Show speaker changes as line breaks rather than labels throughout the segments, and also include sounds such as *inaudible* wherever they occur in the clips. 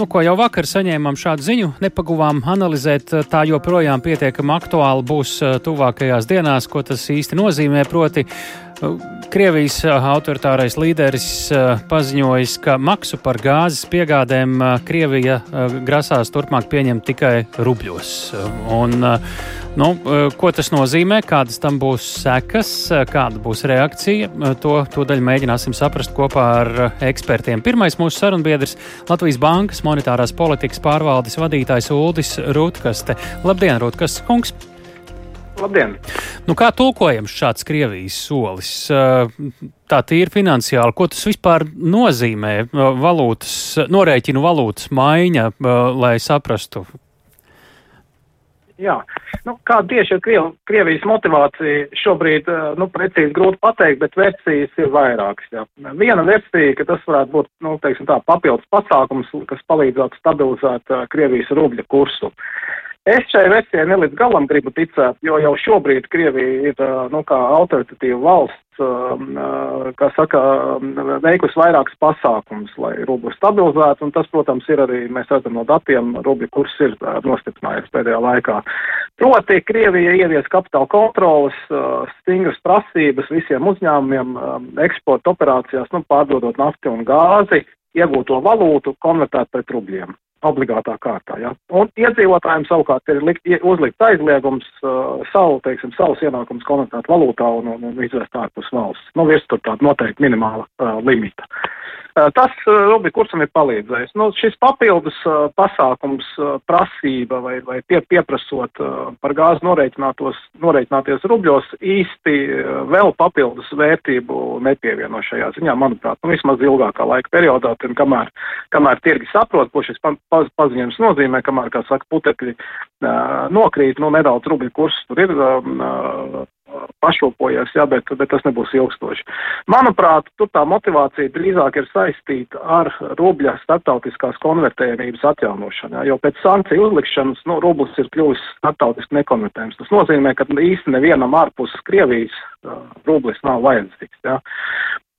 Nu, ko jau vakar saņēmām šādu ziņu, nepaguvām analizēt, tā joprojām pietiekami aktuāli būs tuvākajās dienās, ko tas īsti nozīmē. Proti, Krievijas autoritārais līderis paziņojis, ka maksu par gāzes piegādēm Krievija grasās turpmāk pieņemt tikai rubļos. Un, nu, ko tas nozīmē, kādas tam būs sekas, kāda būs reakcija, to tūdaļ mēģināsim saprast kopā ar ekspertiem. Pirmais mūsu sarunbiedrs Latvijas Bankas monetārās politikas pārvaldes vadītājs Uldis Rutkaste. Labdien, Rutkaste kungs!
Labdien!
Nu, kā tulkojams šāds Krievijas solis? Tā tīri finansiāli, ko tas vispār nozīmē? Valūtas, norēķinu valūtas maiņa, lai saprastu.
Jā, nu, kāda tieši ir Kriev, Krievijas motivācija šobrīd, nu, precīzi grūti pateikt, bet versijas ir vairākas. Jā. Viena versija, ka tas varētu būt, nu, teiksim tā, papildus pasākums, kas palīdzētu stabilizēt uh, Krievijas rubļa kursu. Uh, Es šai versijai nelīdz galam gribu ticēt, jo jau šobrīd Krievija ir, nu, autoritatīva valsts, kā saka, veikusi vairākas pasākums, lai rublu stabilizētu, un tas, protams, ir arī, mēs redzam no datiem, rubļu kurs ir nostiprinājies pēdējā laikā. Proti, Krievija ievies kapitāla kontrolas, stingras prasības visiem uzņēmumiem eksporta operācijās, nu, pārdodot nafti un gāzi, iegūto valūtu konvertēt pret rubļiem obligātā kārtā. Ja? Un iedzīvotājiem savukārt ir likt, uzlikt aizliegums uh, savu, teiksim, savus ienākumus konvertēt valūtā un, un, un izvest ārpus valsts. Nu, virs tur tāda noteikti minimāla uh, limita. Uh, tas uh, Rubli kursam ir palīdzējis. Nu, šis papildus uh, pasākums, prasība vai, vai pie, pieprasot par gāzi norēķināties rubļos īsti vēl papildus vērtību nepievieno šajā ziņā, manuprāt, nu, vismaz ilgākā laika periodā, un kamēr, kamēr tirgi saprot, ko šis paz, paziņojums nozīmē, kamēr, kā saka, putekļi nokrīt, nu, nedaudz rubļu kurs tur ir pašopojies, jā, bet, bet tas nebūs ilgstoši. Manuprāt, tur tā motivācija drīzāk ir saistīta ar rubļa starptautiskās konvertējumības atjaunošanu, jā, jo pēc sankciju uzlikšanas, nu, rublis ir kļuvis starptautiski nekonvertējums. Tas nozīmē, ka īsti nevienam ārpus Krievijas uh, rublis nav vajadzīgs, jā.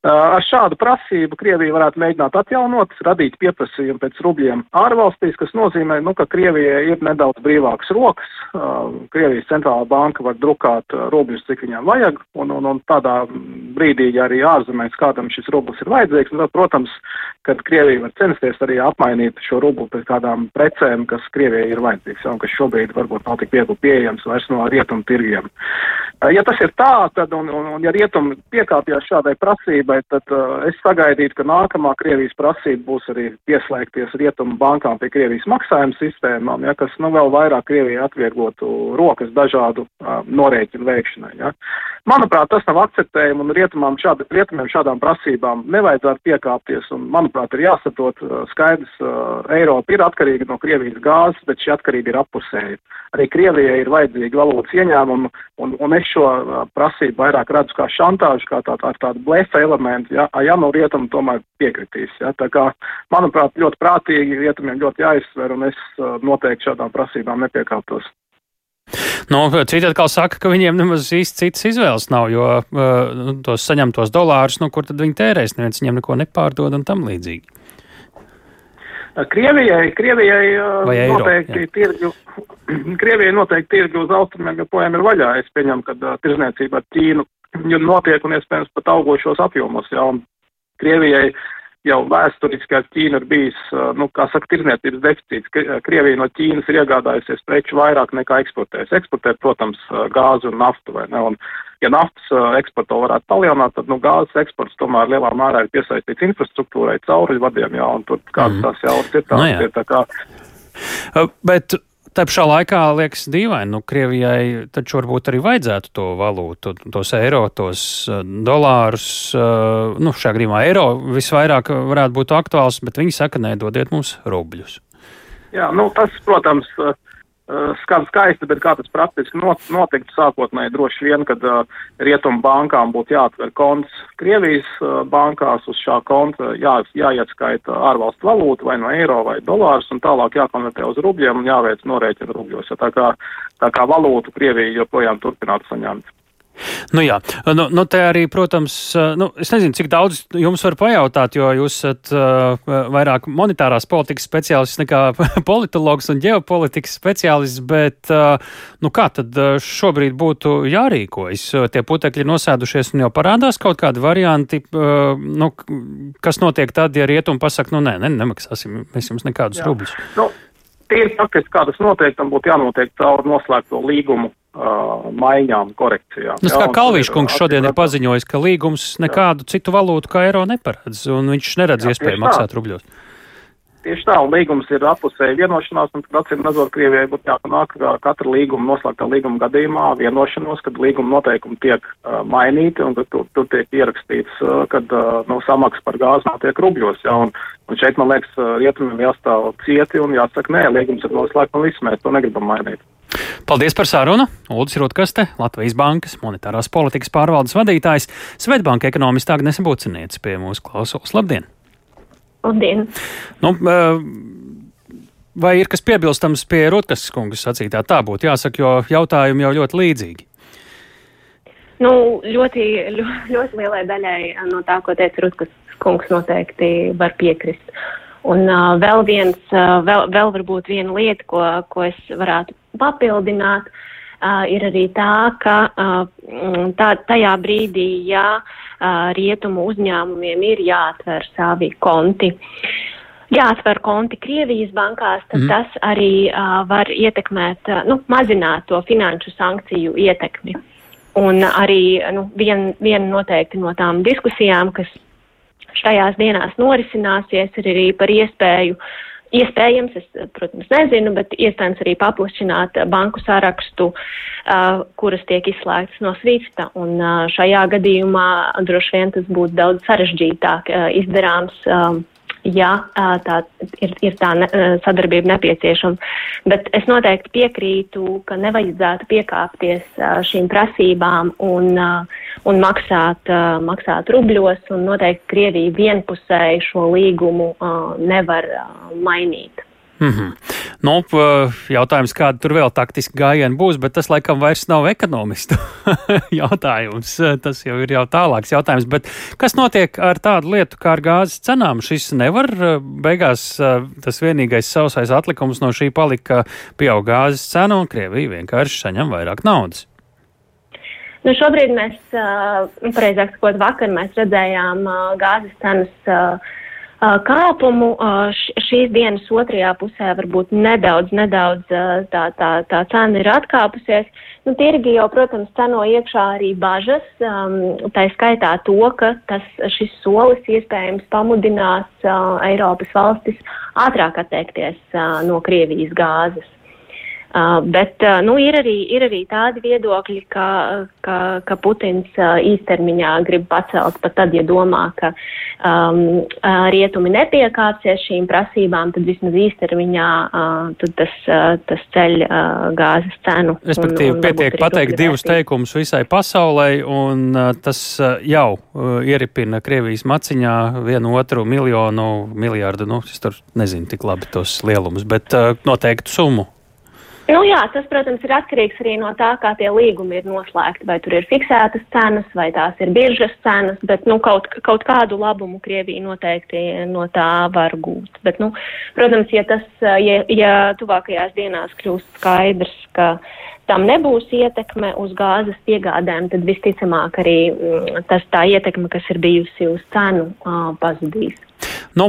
Ar šādu prasību Krievija varētu mēģināt atjaunot, radīt pieprasījumu pēc rubļiem ārvalstīs, kas nozīmē, nu, ka Krievijai ir nedaudz brīvākas rokas. Krievijas centrālā banka var drukāt rubļus, cik viņām vajag, un, un, un tādā brīdī, ja arī ārzemēs kādam šis rublis ir vajadzīgs, tad, protams, kad Krievija var censties arī apmainīt šo rublu pēc kādām precēm, kas Krievijai ir vajadzīgs, un kas šobrīd varbūt nav tik viegli pieejams vairs no rietumu tirgiem. Ja tas ir tā, tad, un, un, un ja rietumi piekāpjas šādai prasībai, bet tad, uh, es sagaidītu, ka nākamā Krievijas prasība būs arī pieslēgties rietumu bankām pie Krievijas maksājuma sistēmām, ja, kas nu vēl vairāk Krievijai atvieglotu rokas dažādu uh, norēķinu veikšanai. Ja. Manuprāt, tas nav akceptējumi un rietumām šādi, rietumiem šādām prasībām nevajadzētu piekāpties un, manuprāt, ir jāsaprot uh, skaidrs, uh, Eiropa ir atkarīga no Krievijas gāzes, bet šī atkarība ir appusēja. Arī Krievijai ir vajadzīgi valūtas ieņēmumi un, un es šo uh, prasību vairāk redzu kā šantāžu, kā tā, tā, tādu blefa elementu elementi, ja, ja no rietumu tomēr piekritīs. Ja. Tā kā, manuprāt, ļoti prātīgi rietumiem ļoti jāizsver, un es noteikti šādām prasībām nepiekāptos.
Nu, citi atkal saka, ka viņiem nemaz īsti citas izvēles nav, jo uh, tos saņemtos dolārus, nu, kur tad viņi tērēs, neviens viņiem neko nepārdod un tam līdzīgi.
Krievijai, Krievijai eiro, noteikti tirgu, *clears throat* Krievijai noteikti tirgu uz austrumiem joprojām ir vaļā. Es pieņemu, ka uh, tirzniecība ar Ķīnu notiek un iespējams pat augošos apjomos. Jā, un Krievijai jau vēsturiski ar Ķīnu ir bijis, nu, kā saka, tirzniecības deficīts. Krievija no Ķīnas ir iegādājusies preču vairāk nekā eksportēs. Eksportē, protams, gāzi un naftu, vai ne? Un, ja naftas eksporto varētu palielināt, tad, nu, gāzes eksports tomēr lielā mērā ir piesaistīts infrastruktūrai, cauruļu vadiem, jā, un tur kādas mm. tās jauras ir tās, no, ir tā kā.
Bet Tā pašā laikā liekas dīvaini, nu, Krievijai taču varbūt arī vajadzētu to valūtu, tos eiro, tos uh, dolārus. Uh, nu, šajā gadījumā eiro visvairāk varētu būt aktuāls, bet viņi saka, nedodiet mums rubļus.
Jā, nu, tas, protams, Eh, skan skaisti, bet kā tas praktiski notiktu sākotnēji droši vien, kad uh, rietumu bankām būtu jāatver konts Krievijas uh, bankās, uz šā konta jā, jāietskaita ārvalstu valūta vai no eiro vai dolārus un tālāk jākonvertē uz rubļiem un jāveic norēķina rubļos. Ja tā, kā, tā kā valūtu Krievija joprojām turpinātu saņemt.
Nu jā, nu, nu te arī, protams, nu, es nezinu, cik daudz jums var pajautāt, jo jūs esat uh, vairāk monetārās politikas speciālists nekā *laughs* politologs un ģeopolitikas speciālists, bet uh, nu kā tad šobrīd būtu jārīkojas? Tie putekļi ir nosēdušies un jau parādās kaut kādi varianti, uh, nu, kas notiek tad, ja rietumi pasaka, nu nē, ne, nemaksāsim mēs jums nekādus rubļus.
Nu, Tīri faktiski, kā tas notiek, tam būtu jānotiek caur noslēgto līgumu maiņām, korekcijām.
Tas, kā Kalvīša kungs šodien ir paziņojis, ka līgums nekādu jā. citu valūtu kā eiro neparedz, un viņš neredz jā, iespēju maksāt rubļos.
Tieši tā, un līgums ir apusēji vienošanās, un tad acīm redzot, Krievijai būtu jāpanāk katra līguma, noslēgtā līguma gadījumā vienošanos, kad līguma noteikumi tiek uh, mainīti, un tur, tur tiek ierakstīts, uh, kad uh, no samaksa par gāzi notiek rubļos, jā, un, un šeit, man liekas, rietumiem jāstāv cieti un jāsaka, nē, līgums ir noslēgts, un viss mēs to negribam mainīt.
Paldies par sarunu! Ulris Rutkaste, Latvijas Bankas monetārās politikas pārvaldes vadītājs, Svetbanka ekonomista Agnese Bucinieca pie mūsu klausos. Labdien!
Labdien!
Nu, vai ir kas piebilstams pie Rutkas kungas sacītā? Tā būtu jāsaka, jo jautājumi jau ļoti līdzīgi.
Nu, ļoti, ļoti, lielai daļai no tā, ko teica Rutkas kungs, noteikti var piekrist. Un uh, vēl viens, uh, vēl, vēl varbūt viena lieta, ko, ko es varētu papildināt, uh, ir arī tā, ka uh, tā, tajā brīdī, ja uh, rietumu uzņēmumiem ir jāatver savi konti, jāatver konti Krievijas bankās, tad mm. tas arī uh, var ietekmēt, uh, nu, mazināt to finanšu sankciju ietekmi. Un arī nu, viena vien noteikti no tām diskusijām, kas šajās dienās norisināsies, ir arī par iespēju uh, Iespējams, es, protams, nezinu, bet iespējams arī paplašināt banku sarakstu, uh, kuras tiek izslēgtas no Swifta. Un uh, šajā gadījumā droši vien tas būtu daudz sarežģītāk uh, izdarāms. Um, ja tā ir, ir tā ne, sadarbība nepieciešama. Bet es noteikti piekrītu, ka nevajadzētu piekāpties šīm prasībām un, un maksāt, maksāt rubļos, un noteikti Krievija vienpusēji šo līgumu nevar mainīt.
Mm -hmm. nu, jautājums, kāda tur vēl taktiski gājieni būs, bet tas laikam vairs nav ekonomistu *laughs* jautājums. Tas jau ir jau tālāks jautājums. Bet kas notiek ar tādu lietu kā ar gāzes cenām? Šis nevar beigās tas vienīgais sausais atlikums no šī palika, ka pieaug gāzes cena un Krievija vienkārši saņem vairāk naudas.
Nu, šobrīd mēs, nu, pareizāk sakot, vakar mēs redzējām gāzes cenas kāpumu. Šīs dienas otrajā pusē varbūt nedaudz, nedaudz tā, tā, tā cena ir atkāpusies. Nu, tirgi jau, protams, ceno iekšā arī bažas, tā skaitā to, ka tas, šis solis iespējams pamudinās Eiropas valstis ātrāk atteikties no Krievijas gāzes. Uh, bet uh, nu, ir, arī, ir arī tādi viedokļi, ka, ka, ka Putins uh, īstermiņā grib pacelt pat tad, ja domā, ka um, uh, rietumi nepiekāpsies šīm prasībām, tad vismaz īstermiņā uh, tad tas, uh, tas ceļ gāzes cenu.
Respektīvi, pietiek pateikt divus teikumus visai pasaulē, un tas jau ieripina Krievijas maciņā vienu otru miljonu, miljārdu, nu, es tur nezinu tik labi tos lielumus, bet noteiktu summu.
Nu, jā, tas, protams, ir atkarīgs arī no tā, kā tie līgumi ir noslēgti. Vai tur ir fiksētas cenas, vai tās ir biržas cenas, bet nu, kaut, kaut kādu labumu Krievija noteikti no tā var gūt. Bet, nu, protams, ja tas, ja, ja tuvākajās dienās kļūst skaidrs, ka tam nebūs ietekme uz gāzes piegādēm, tad visticamāk arī mm, tas tā ietekme, kas ir bijusi uz cenu, pazudīs.
Nu,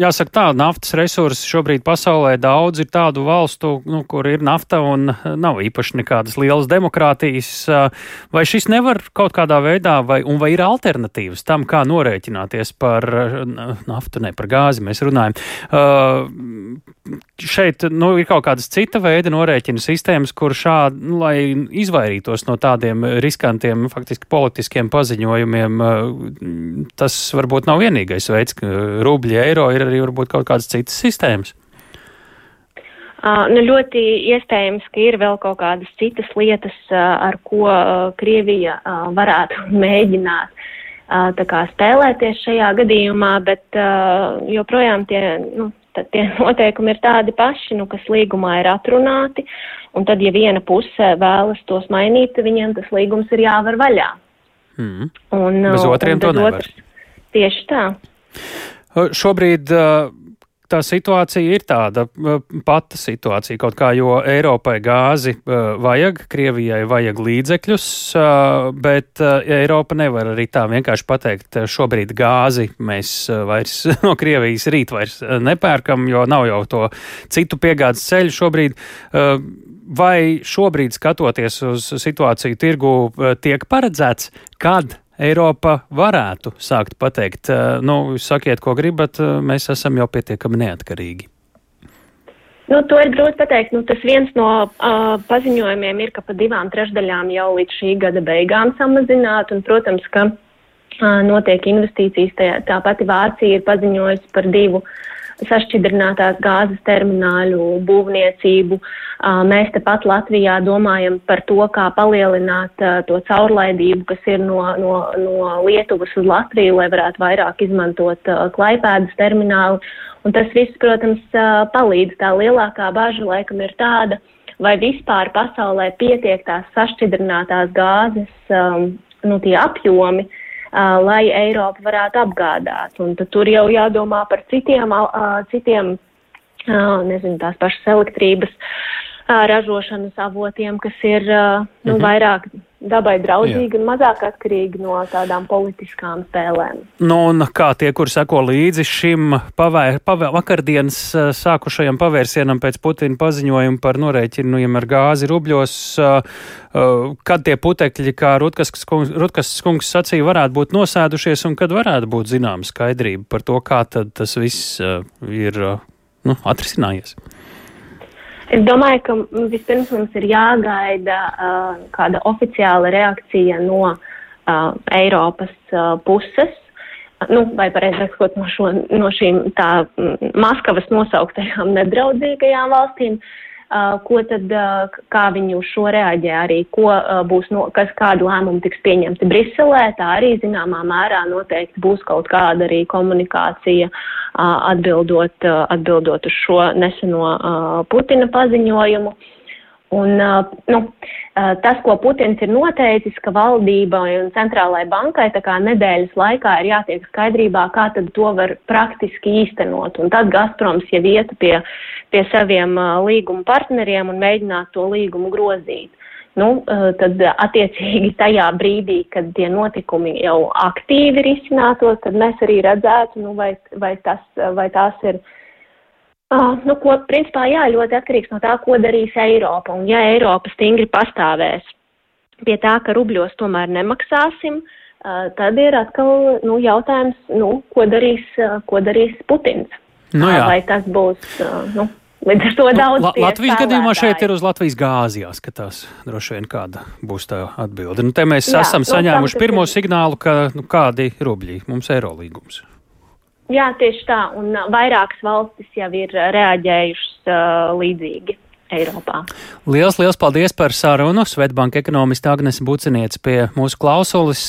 jāsaka tā, naftas resursi šobrīd pasaulē daudz ir tādu valstu, nu, kur ir nafta un nav īpaši nekādas lielas demokrātijas. Vai šis nevar kaut kādā veidā, vai, un vai ir alternatīvas tam, kā norēķināties par naftu, ne par gāzi mēs runājam? Uh, šeit nu, ir kaut kādas cita veida norēķina sistēmas, kur šādi, nu, lai izvairītos no tādiem riskantiem, faktiski politiskiem paziņojumiem, tas varbūt nav vienīgais veids, rubļi, eiro, ir arī varbūt kaut kādas citas sistēmas?
Uh, nu, ļoti iespējams, ka ir vēl kaut kādas citas lietas, uh, ar ko uh, Krievija uh, varētu *laughs* mēģināt uh, kā, spēlēties šajā gadījumā, bet uh, joprojām tie, nu, tie *laughs* noteikumi ir tādi paši, nu, kas līgumā ir atrunāti, un tad, ja viena puse vēlas tos mainīt, viņiem tas līgums ir jāvar vaļā.
Mm.
Un,
Bez otriem
un
to nevar.
otrs- Tieši tā.
Šobrīd tā situācija ir tāda pata situācija kaut kā, jo Eiropai gāzi vajag, Krievijai vajag līdzekļus, bet Eiropa nevar arī tā vienkārši pateikt, šobrīd gāzi mēs vairs *laughs* no Krievijas rīt vairs nepērkam, jo nav jau to citu piegādes ceļu šobrīd. Vai šobrīd, skatoties uz situāciju tirgu, tiek paredzēts, kad Eiropa varētu sākt pateikt, uh, nu, sakiet, ko gribat, uh, mēs esam jau pietiekami neatkarīgi.
Nu, to ir grūti pateikt. Nu, tas viens no uh, paziņojumiem ir, ka pa divām trešdaļām jau līdz šī gada beigām samazināt, un, protams, ka uh, notiek investīcijas. Tā, tā pati Vācija ir paziņojusi par divu sašķidrinātās gāzes termināļu būvniecību. Mēs tepat Latvijā domājam par to, kā palielināt to caurlaidību, kas ir no, no, no Lietuvas uz Latviju, lai varētu vairāk izmantot klaipēdas terminālu. Un tas viss, protams, palīdz. Tā lielākā bažas laikam ir tāda, vai vispār pasaulē pietiek tās sašķidrinātās gāzes, um, nu, apjomi, uh, lai Eiropa varētu apgādāt. Un tad tur jau jādomā par citiem, citiem nezinu, tās pašas elektrības ražošanas avotiem, kas ir nu,
Mhm.
vairāk dabai draudzīgi un mazāk atkarīgi no tādām politiskām spēlēm.
Nu, un kā tie, kur seko līdzi šim pavēr, pavēr, vakardienas sākušajam pavērsienam pēc Putina paziņojuma par norēķiniem ar gāzi rubļos, kad tie putekļi, kā Rutkas kungs, Rutkas kungs sacīja, varētu būt nosēdušies un kad varētu būt zināma skaidrība par to, kā tad tas viss ir nu, atrisinājies.
Es domāju, ka vispirms mums ir jāgaida uh, kāda oficiāla reakcija no uh, Eiropas uh, puses. Nu, vai pareizāk sakot, no, šo, no šīm tā Maskavas nosauktajām nedraudzīgajām valstīm, uh, ko tad, uh, kā viņi uz šo reaģē arī, ko uh, būs, no, kas kādu lēmumu tiks pieņemti Briselē, tā arī zināmā mērā noteikti būs kaut kāda arī komunikācija atbildot, atbildot uz šo neseno Putina paziņojumu. Un, nu, tas, ko Putins ir noteicis, ka valdībai un centrālajai bankai nedēļas laikā ir jātiek skaidrībā, kā to var praktiski īstenot. Un tad Gazproms jau ieta pie, pie saviem līguma partneriem un mēģināt to līgumu grozīt. Nu, tad attiecīgi tajā brīdī, kad tie notikumi jau aktīvi risinātos, tad mēs arī redzētu, nu, vai, vai, tas, vai tās ir Uh, nu, ko, principā, jā, ļoti atkarīgs no tā, ko darīs Eiropa. Un ja Eiropa stingri pastāvēs pie tā, ka rubļos tomēr nemaksāsim, uh, tad ir atkal nu, jautājums, nu, ko, darīs, uh, ko darīs Putins.
Nu, jā.
Uh, vai tas būs, uh, nu, līdz ar to daudz.
La, Latvijas gadījumā šeit ir uz Latvijas gāzi jāskatās. Droši vien kāda būs tā atbilde. Nu, te mēs
Jā,
esam
nu,
saņēmuši pirmo
ir-
signālu, ka nu, kādi rubļi mums ir eiro līgums.
Jā, tieši tā. Un uh, vairākas valstis jau ir uh, reaģējušas uh, līdzīgi Eiropā.
Lielas, liels paldies par sarunu. Svetbanka ekonomista Agnese Buciniece pie mūsu klausulis.